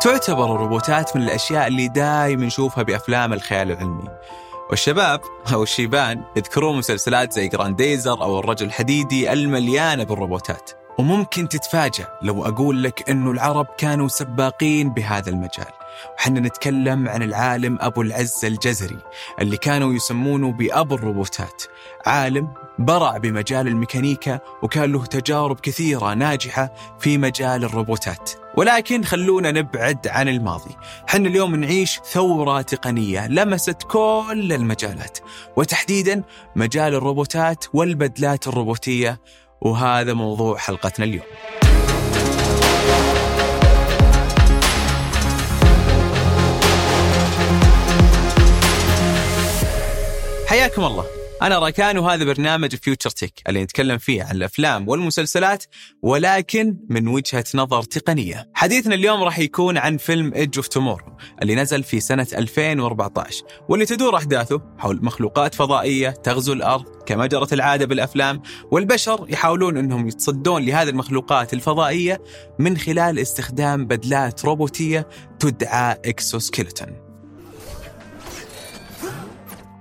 تعتبر الروبوتات من الأشياء اللي دايما نشوفها بأفلام الخيال العلمي. والشباب أو الشيبان يذكرون مسلسلات زي جرانديزر أو الرجل الحديدي المليانة بالروبوتات. وممكن تتفاجأ لو أقول لك أنه العرب كانوا سباقين بهذا المجال. وحنا نتكلم عن العالم أبو العز الجزري اللي كانوا يسمونه بأبو الروبوتات. عالم برع بمجال الميكانيكا وكان له تجارب كثيرة ناجحة في مجال الروبوتات. ولكن خلونا نبعد عن الماضي. حنا اليوم نعيش ثورة تقنية لمست كل المجالات. وتحديدا مجال الروبوتات والبدلات الروبوتية. وهذا موضوع حلقتنا اليوم. حياكم الله. أنا راكان وهذا برنامج فيوتشر تيك اللي نتكلم فيه عن الأفلام والمسلسلات ولكن من وجهة نظر تقنية. حديثنا اليوم راح يكون عن فيلم Edge of Tomorrow اللي نزل في سنة 2014 واللي تدور أحداثه حول مخلوقات فضائية تغزو الأرض كما جرت العادة بالأفلام والبشر يحاولون أنهم يتصدون لهذه المخلوقات الفضائية من خلال استخدام بدلات روبوتية تدعى exoskeleton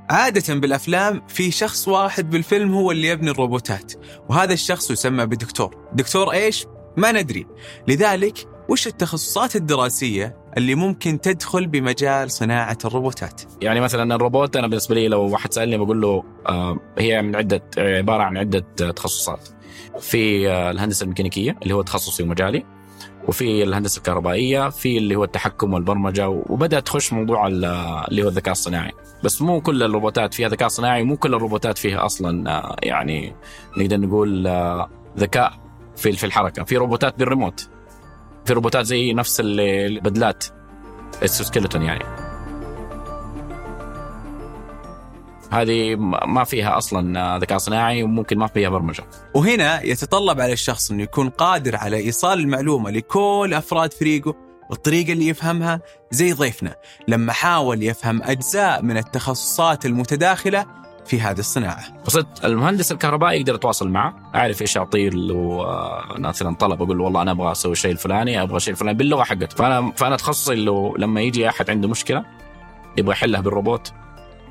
عادة بالأفلام في شخص واحد بالفيلم هو اللي يبني الروبوتات وهذا الشخص يسمى بدكتور. دكتور إيش؟ ما ندري. لذلك وش التخصصات الدراسية اللي ممكن تدخل بمجال صناعة الروبوتات؟ يعني مثلا الروبوت أنا بالنسبة لي لو واحد سألني بقول له آه هي من عدة عبارة عن عدة تخصصات. في آه الهندسة الميكانيكية اللي هو تخصصي ومجالي. وفي الهندسة الكهربائية في اللي هو التحكم والبرمجة وبدأت تخش موضوع اللي هو الذكاء الصناعي. بس مو كل الروبوتات فيها ذكاء صناعي ومو كل الروبوتات فيها أصلا آه، يعني نقدر نقول آه، ذكاء في في الحركة. في روبوتات بالريموت. في روبوتات زي نفس البدلات ال skeleton يعني. هذه ما فيها أصلا ذكاء صناعي وممكن ما فيها برمجة. وهنا يتطلب على الشخص إنه يكون قادر على إيصال المعلومة لكل أفراد فريقه بالطريقة اللي يفهمها زي ضيفنا. لما حاول يفهم أجزاء من التخصصات المتداخلة في هذه الصناعة. قصدت المهندس الكهربائي يقدر يتواصل معه أعرف إيش أعطيه له مثلا طلب أقول له والله أنا أبغى أسوي الشيء الفلاني أبغى الشيء الفلاني باللغة حقته فأنا فأنا تخصصي لما يجي أحد عنده مشكلة يبغى يحلها بالروبوت.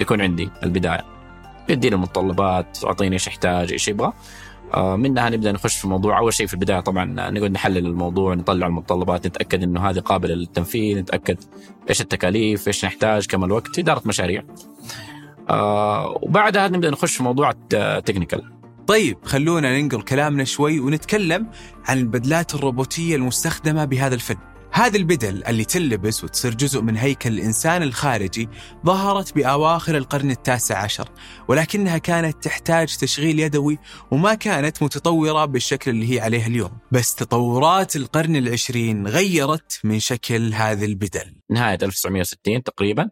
يكون عندي البداية. يديني المتطلبات اعطيني إيش احتاج إيش يبغى. آه، منها نبدأ نخش في الموضوع أول شيء في البداية طبعا نقعد نحلل الموضوع نطلع المتطلبات نتأكد إنه هذه قابلة للتنفيذ نتأكد إيش التكاليف إيش نحتاج كم الوقت إدارة مشاريع. آه وبعدها نبدأ نخش في موضوع التكنيكال طيب خلونا ننقل كلامنا شوي ونتكلم عن البدلات الروبوتية المستخدمة بهذا الفيلم هذه البدل اللي تلبس وتصير جزء من هيكل الإنسان الخارجي ظهرت بأواخر القرن التاسع عشر ولكنها كانت تحتاج تشغيل يدوي وما كانت متطورة بالشكل اللي هي عليه اليوم. بس تطورات القرن العشرين غيرت من شكل هذه البدل. نهاية 1960 تقريبا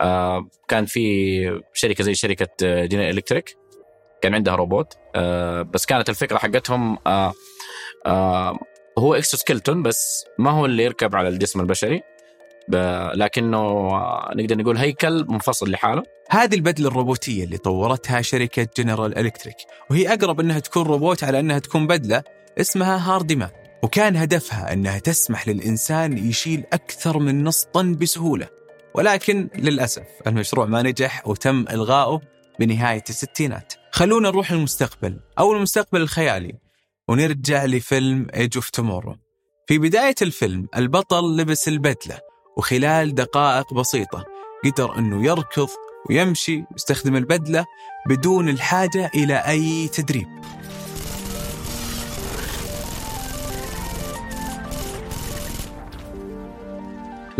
آه كان في شركة زي شركة General Electric كان عندها روبوت آه بس كانت الفكرة حقتهم آه آه هو exoskeleton بس ما هو اللي يركب على الجسم البشري. لكنه نقدر نقول هيكل منفصل لحاله. هذه البدلة الروبوتية اللي طورتها شركة General Electric وهي أقرب أنها تكون روبوت على أنها تكون بدلة اسمها Hardiman وكان هدفها أنها تسمح للإنسان يشيل أكثر من نص طن بسهولة. ولكن للأسف المشروع ما نجح وتم إلغائه بنهاية الستينات. خلونا نروح للمستقبل أو المستقبل الخيالي. ونرجع لفيلم Edge of Tomorrow في بداية الفيلم البطل لبس البدلة وخلال دقائق بسيطة قدر أنه يركض ويمشي ويستخدم البدلة بدون الحاجة إلى أي تدريب.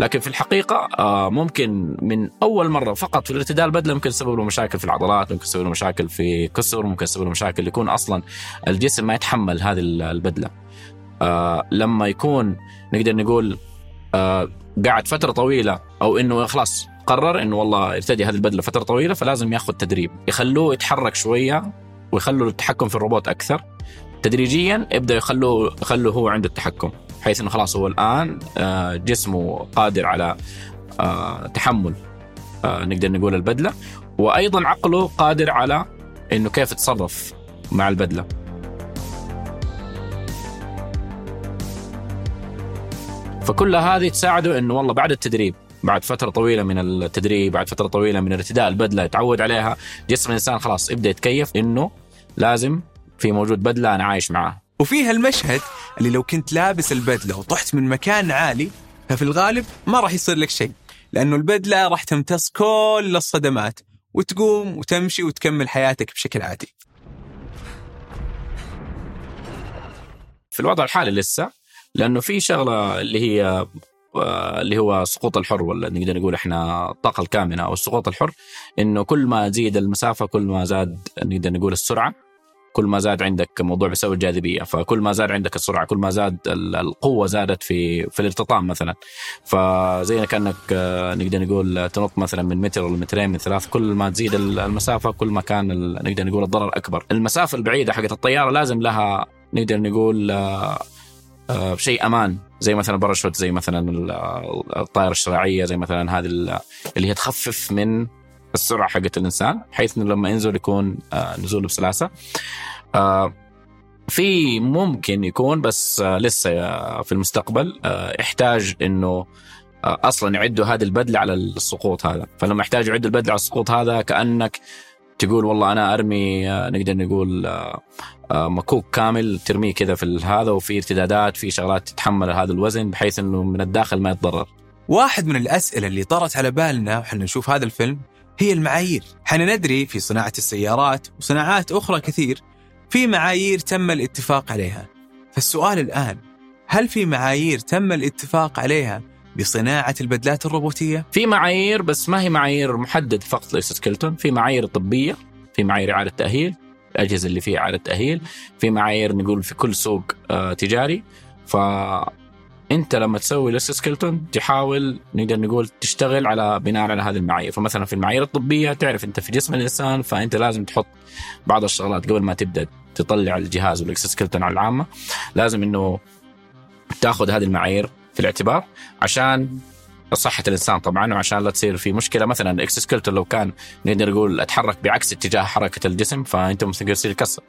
لكن في الحقيقة آه، ممكن من أول مرة فقط في الارتداء البدلة ممكن تسبب له مشاكل في العضلات ممكن تسبب له مشاكل في كسر ممكن تسبب له مشاكل يكون أصلا الجسم ما يتحمل هذه البدلة. آه، لما يكون نقدر نقول آه، قاعد فترة طويلة أو إنه خلاص قرر إنه والله يرتدي هذه البدلة فترة طويلة فلازم ياخذ تدريب. يخلوه يتحرك شوية ويخلوا التحكم في الروبوت أكثر. تدريجيا ابداوا يخلوا يخلوا هو عنده التحكم بحيث إنه خلاص هو الآن آه، جسمه قادر على آه، تحمل آه، نقدر نقول البدلة. وأيضا عقله قادر على إنه كيف يتصرف مع البدلة. فكل هذه تساعده إنه والله بعد التدريب بعد فترة طويلة من التدريب بعد فترة طويلة من ارتداء البدلة يتعود عليها. جسم الإنسان خلاص يبدأ يتكيف إنه لازم في موجود بدلة أنا عايش معاه. وفيها المشهد اللي لو كنت لابس البدلة وطحت من مكان عالي ففي الغالب ما راح يصير لك شيء لأنه البدلة راح تمتص كل الصدمات وتقوم وتمشي وتكمل حياتك بشكل عادي. في الوضع الحالي لسه لأنه في شغلة اللي هي آه، اللي هو سقوط الحر ولا نقدر نقول إحنا الطاقة الكامنة أو السقوط الحر إنه كل ما تزيد المسافة كل ما زاد نقدر نقول السرعة. كل ما زاد عندك موضوع بيسوي الجاذبية فكل ما زاد عندك السرعة كل ما زاد القوة زادت في في الارتطام مثلا. فزي كأنك آه، نقدر نقول تنط مثلا من متر ولا مترين من ثلاث كل ما تزيد المسافة كل ما كان نقدر نقول الضرر أكبر. المسافة البعيدة حقت الطيارة لازم لها نقدر نقول آه، آه، شيء أمان. زي مثلا باراشوت زي مثلا الطائرة الشراعية زي مثلا هذه اللي هي تخفف من السرعة حقت الإنسان بحيث إنه لما ينزل يكون آه، نزوله بسلاسة. في ممكن يكون بس لسه في المستقبل يحتاج إنه أصلا يعدوا هذه البدلة على السقوط هذا فلما يحتاجوا يعدوا البدلة على السقوط هذا كأنك تقول والله أنا أرمي نقدر نقول آه، مكوك كامل ترميه كذا في هذا وفي ارتدادات في شغلات تتحمل هذا الوزن بحيث إنه من الداخل ما يتضرر. واحد من الأسئلة اللي طرت على بالنا وحنا نشوف هذا الفيلم هي المعايير، حنا ندري في صناعة السيارات وصناعات أخرى كثير في معايير تم الاتفاق عليها. فالسؤال الآن هل في معايير تم الاتفاق عليها بصناعة البدلات الروبوتية؟ في معايير بس ما هي معايير محدد فقط لإكسسكيلتون، في معايير طبية، في معايير إعادة تأهيل، الأجهزة اللي فيها إعادة تأهيل في معايير نقول في كل سوق آه تجاري ف انت لما تسوي skeleton تحاول نقدر نقول تشتغل على بناء على هذه المعايير. فمثلا في المعايير الطبية تعرف أنت في جسم الإنسان فأنت لازم تحط بعض الشغلات قبل ما تبدأ تطلع الجهاز وال exoskeleton على العامة. لازم إنه تأخذ هذه المعايير في الاعتبار عشان صحة الإنسان طبعا وعشان لا تصير في مشكلة. مثلا ال exoskeleton لو كان نقدر نقول أتحرك بعكس اتجاه حركة الجسم فأنت ممكن يصير يكسر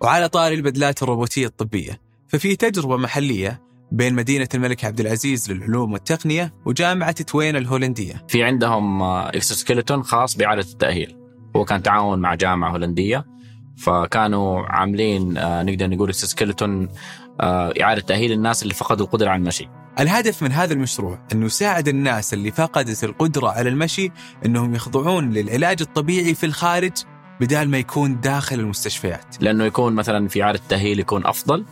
وعلى طاري البدلات الروبوتية الطبية. ففي تجربة محلية بين مدينة الملك عبد العزيز للعلوم والتقنية وجامعة توينتي الهولندية. في عندهم exoskeleton خاص بإعادة التأهيل. هو كان تعاون مع جامعة هولندية فكانوا عاملين آه، نقدر نقول exoskeleton آه، إعادة تأهيل الناس اللي فقدوا القدرة على المشي. الهدف من هذا المشروع أنه يساعد الناس اللي فقدت القدرة على المشي أنهم يخضعون للعلاج الطبيعي في الخارج بدال ما يكون داخل المستشفيات. لأنه يكون مثلا في إعادة تأهيل يكون أفضل آه،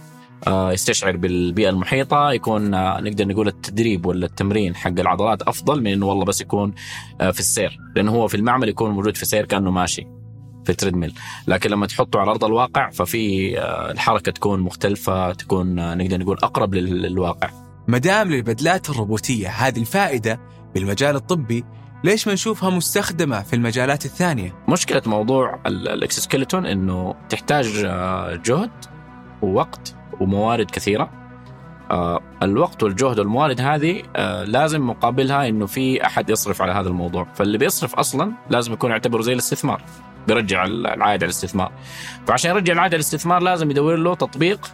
يستشعر بالبيئة المحيطة يكون آه، نقدر نقول التدريب ولا التمرين حق العضلات أفضل من أنه والله بس يكون آه، في السير. لأنه هو في المعمل يكون موجود في سير كأنه ماشي في التريدميل لكن لما تحطه على أرض الواقع ففي الحركة تكون مختلفة تكون نقدر نقول أقرب للواقع. ما دام للبدلات الروبوتية هذه الفائدة بالمجال الطبي ليش ما نشوفها مستخدمة في المجالات الثانية؟ مشكلة موضوع الاكسسكيلتون إنه تحتاج آه، جهد ووقت وموارد كثيرة. آه، الوقت والجهد والموارد هذه آه، لازم مقابلها إنه في أحد يصرف على هذا الموضوع، فاللي بيصرف أصلا لازم يكون يعتبره زي الاستثمار بيرجع العائد على الاستثمار. فعشان يرجع العائد على الاستثمار لازم يدور له تطبيق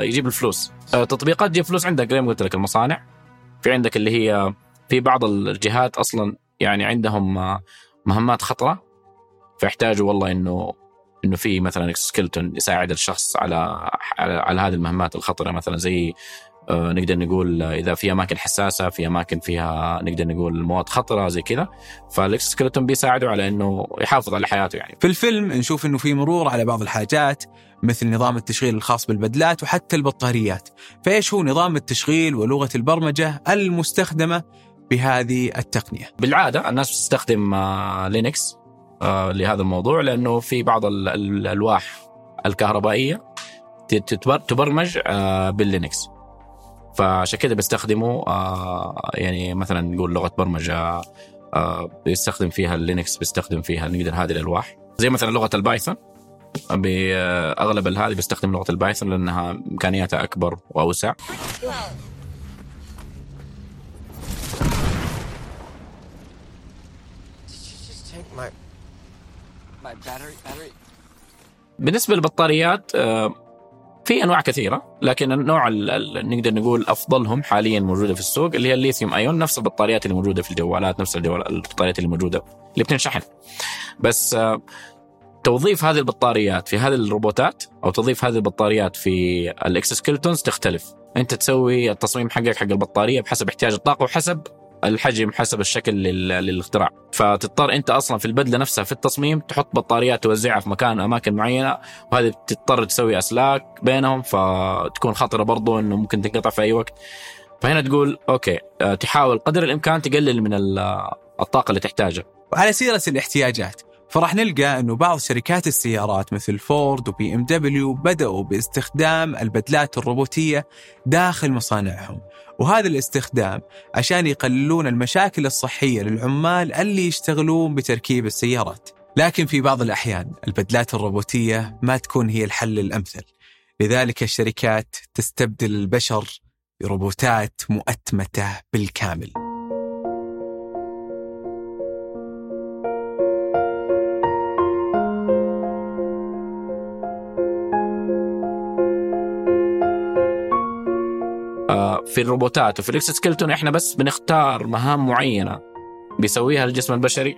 يجيب الفلوس. آه، تطبيقات تجيب فلوس عندك زي ما قلت لك المصانع. في عندك اللي هي في بعض الجهات أصلا يعني عندهم آه، مهمات خطرة فيحتاجوا والله إنه إنه في مثلا skeleton يساعد الشخص على على, على هذه المهمات الخطرة. مثلا زي آه، نقدر نقول إذا في أماكن حساسة في أماكن فيها نقدر نقول مواد خطرة زي كذا. فال exoskeleton بيساعده على إنه يحافظ على حياته يعني. في الفيلم نشوف إنه في مرور على بعض الحاجات مثل نظام التشغيل الخاص بالبدلات وحتى البطاريات. فإيش هو نظام التشغيل ولغة البرمجة المستخدمة بهذه التقنية؟ بالعادة الناس تستخدم Linux آه، لهذا الموضوع لأنه في بعض الألواح الكهربائية تبرمج آه، بال Linux. فعشان كده بيستخدموا آه يعني مثلا نقول لغة برمجة آه بيستخدم فيها ال Linux بيستخدم فيها نقدر هذه الألواح. زي مثلا لغة ال Python. باغلب هذه بيستخدم لغة ال Python لأنها إمكانياتها أكبر وأوسع. بالنسبة للبطاريات آه في أنواع كثيرة لكن النوع ال- ال- نقدر نقول أفضلهم حاليا موجودة في السوق اللي هي الليثيوم أيون نفس البطاريات اللي موجودة في الجوالات نفس البطاريات اللي موجودة اللي بتنشحن. بس آه، توظيف هذه البطاريات في هذه الروبوتات أو توظيف هذه البطاريات في ال exoskeletons تختلف. أنت تسوي التصميم حقك حق البطارية بحسب احتياج الطاقة وحسب الحجم حسب الشكل لل- للاختراع. فتضطر انت أصلا في البدلة نفسها في التصميم تحط بطاريات توزعها في مكان أماكن معينة وهذه بتضطر تسوي أسلاك بينهم فتكون خطره برضو إنه ممكن تنقطع في أي وقت. فهنا تقول okay آه، تحاول قدر الإمكان تقلل من ال- الطاقة اللي تحتاجها. وعلى سيرة الاحتياجات. فراح نلقى أنه بعض شركات السيارات مثل فورد وبي إم دبليو بدأوا باستخدام البدلات الروبوتية داخل مصانعهم. وهذا الاستخدام عشان يقللون المشاكل الصحية للعمال اللي يشتغلون بتركيب السيارات. لكن في بعض الأحيان البدلات الروبوتية ما تكون هي الحل الأمثل. لذلك الشركات تستبدل البشر بروبوتات مؤتمتة بالكامل. في الروبوتات. وفي ال exoskeleton إحنا بس بنختار مهام معينة. بيسويها الجسم البشري.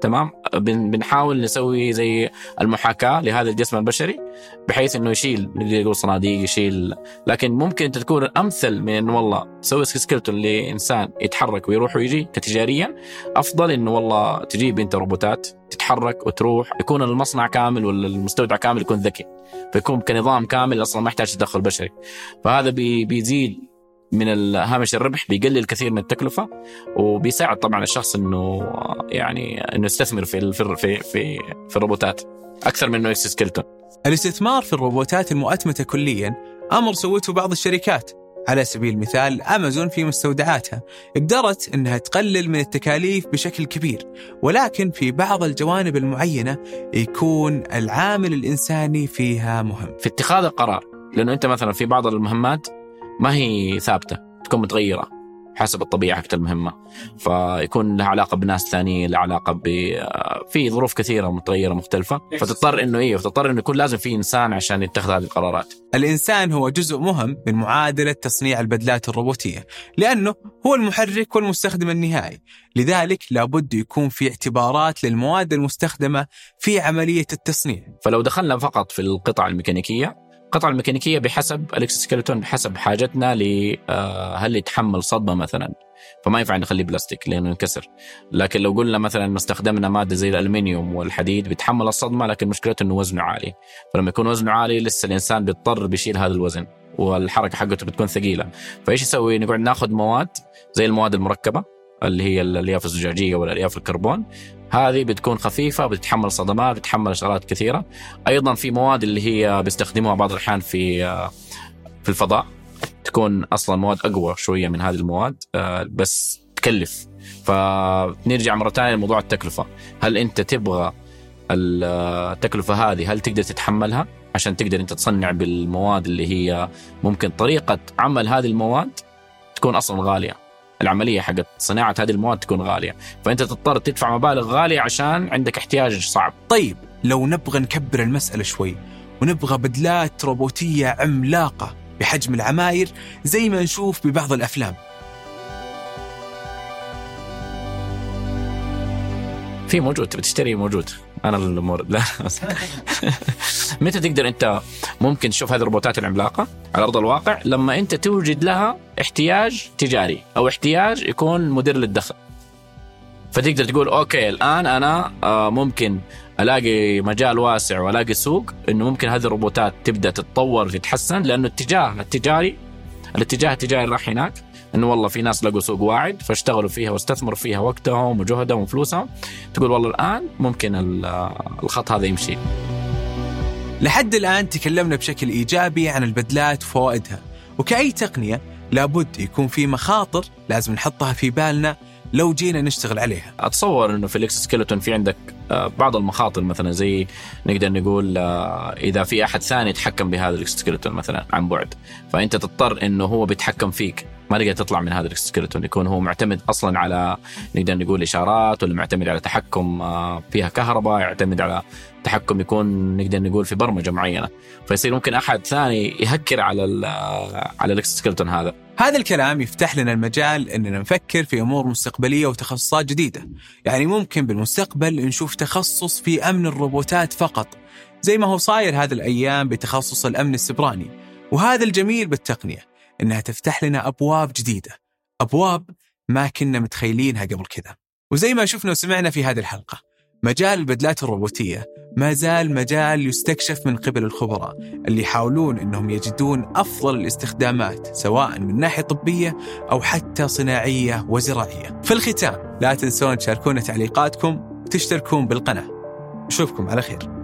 تمام؟ بن- بنحاول نسوي زي المحاكاة لهذا الجسم البشري بحيث إنه يشيل نقدر نقول صناديق يشيل. لكن ممكن تكون الامثل من إنه والله تسوي skeleton لإنسان يتحرك ويروح ويجي كتجاريا أفضل إنه والله تجيب أنت روبوتات تتحرك وتروح يكون المصنع كامل ولا المستودع كامل يكون ذكي. فيكون كنظام كامل أصلا ما يحتاج تدخل بشري. فهذا بي بيزيد من هامش الربح بيقلل الكثير من التكلفة وبيساعد طبعا الشخص إنه يعني إنه يستثمر في في في في, في الروبوتات أكثر من إنه اكسسكيلتون الاستثمار في الروبوتات المؤتمتة كليا أمر سوته بعض الشركات. على سبيل المثال أمازون في مستودعاتها قدرت أنها تقلل من التكاليف بشكل كبير ولكن في بعض الجوانب المعينة يكون العامل الإنساني فيها مهم. في اتخاذ القرار لأنه أنت مثلا في بعض المهمات ما هي ثابتة تكون متغيرة حسب الطبيعة حقت المهمه فيكون لها علاقة بناس ثانيين لها علاقة ب في ظروف كثيرة متغيرة مختلفة. فتضطر إنه إيه فتضطر إنه يكون لازم في إنسان عشان يتخذ هذه القرارات. الإنسان هو جزء مهم من معادلة تصنيع البدلات الروبوتية لأنه هو المحرك والمستخدم النهائي. لذلك لابد يكون في اعتبارات للمواد المستخدمة في عملية التصنيع. فلو دخلنا فقط في القطع الميكانيكية القطع الميكانيكية بحسب الاكسسكيلتون بحسب حاجتنا ل آه، هل يتحمل صدمة مثلا؟ فما ينفع نخليه بلاستيك لأنه ينكسر. لكن لو قلنا مثلا استخدمنا مادة زي الألمنيوم والحديد بيتحمل الصدمة لكن مشكلته إنه وزنه عالي. فلما يكون وزنه عالي لسه الإنسان بيضطر بيشيل هذا الوزن والحركة حقته بتكون ثقيلة. فإيش يسوي؟ نقعد ناخذ مواد زي المواد المركبة اللي هي الألياف الزجاجية والألياف الكربون. هذه بتكون خفيفة بتتحمل صدمات بتتحمل شغلات كثيرة. أيضا في مواد اللي هي بيستخدموها بعض الأحيان في آه، في الفضاء. تكون أصلا مواد أقوى شوية من هذه المواد آه، بس تكلف. فنرجع مرة ثانية لموضوع التكلفة. هل أنت تبغى التكلفة هذه هل تقدر تتحملها؟ عشان تقدر أنت تصنع بالمواد اللي هي ممكن طريقة عمل هذه المواد تكون أصلا غالية. العملية حقت صناعة هذه المواد تكون غالية. فأنت تضطر تدفع مبالغ غالية عشان عندك احتياج صعب. طيب لو نبغى نكبر المسألة شوي ونبغى بدلات روبوتية عملاقة بحجم العماير زي ما نشوف ببعض الأفلام. في موجود تبي تشتري موجود. أنا المورد لا. متى تقدر أنت ممكن تشوف هذه الروبوتات العملاقة على أرض الواقع؟ لما أنت توجد لها احتياج تجاري أو احتياج يكون مدير للدخل. فتقدر تقول أوكي الآن أنا آه، ممكن ألاقي مجال واسع وألاقي سوق إنه ممكن هذه الروبوتات تبدأ تتطور وتتحسن لأنه الاتجاه التجاري الاتجاه التجاري راح هناك إنه والله في ناس لقوا سوق واعد فاشتغلوا فيها واستثمروا فيها وقتهم وجهدهم وفلوسهم. تقول والله الآن ممكن ال- الخط هذا يمشي. لحد الآن تكلمنا بشكل إيجابي عن البدلات وفوائدها وكأي تقنية لابد يكون في مخاطر لازم نحطها في بالنا لو جينا نشتغل عليها. أتصور إنه في ال exoskeleton في عندك آه، بعض المخاطر مثلا زي نقدر نقول آه، إذا في أحد ثاني يتحكم بهذا ال exoskeleton مثلا عن بعد فأنت تضطر إنه هو بيتحكم فيك. ما تقدر تطلع من هذا ال exoskeleton يكون هو معتمد أصلا على نقدر نقول إشارات ولا معتمد على تحكم آه، فيها كهرباء يعتمد على التحكم يكون نقدر نقول في برمجة معينة. فيصير ممكن أحد ثاني يهكر على ال على الاكسسكلتون هذا. هذا الكلام يفتح لنا المجال إننا نفكر في أمور مستقبلية وتخصصات جديدة، يعني ممكن بالمستقبل نشوف تخصص في أمن الروبوتات فقط، زي ما هو صاير هذه الأيام بتخصص الأمن السبراني، وهذا الجميل بالتقنية. إنها تفتح لنا أبواب جديدة، أبواب ما كنا متخيلينها قبل كذا. وزي ما شفنا وسمعنا في هذه الحلقة، مجال البدلات الروبوتية ما زال مجال يستكشف من قبل الخبراء اللي يحاولون إنهم يجدون أفضل الاستخدامات سواء من ناحية طبية أو حتى صناعية وزراعية. في الختام لا تنسون تشاركونا تعليقاتكم وتشتركون بالقناة. نشوفكم على خير.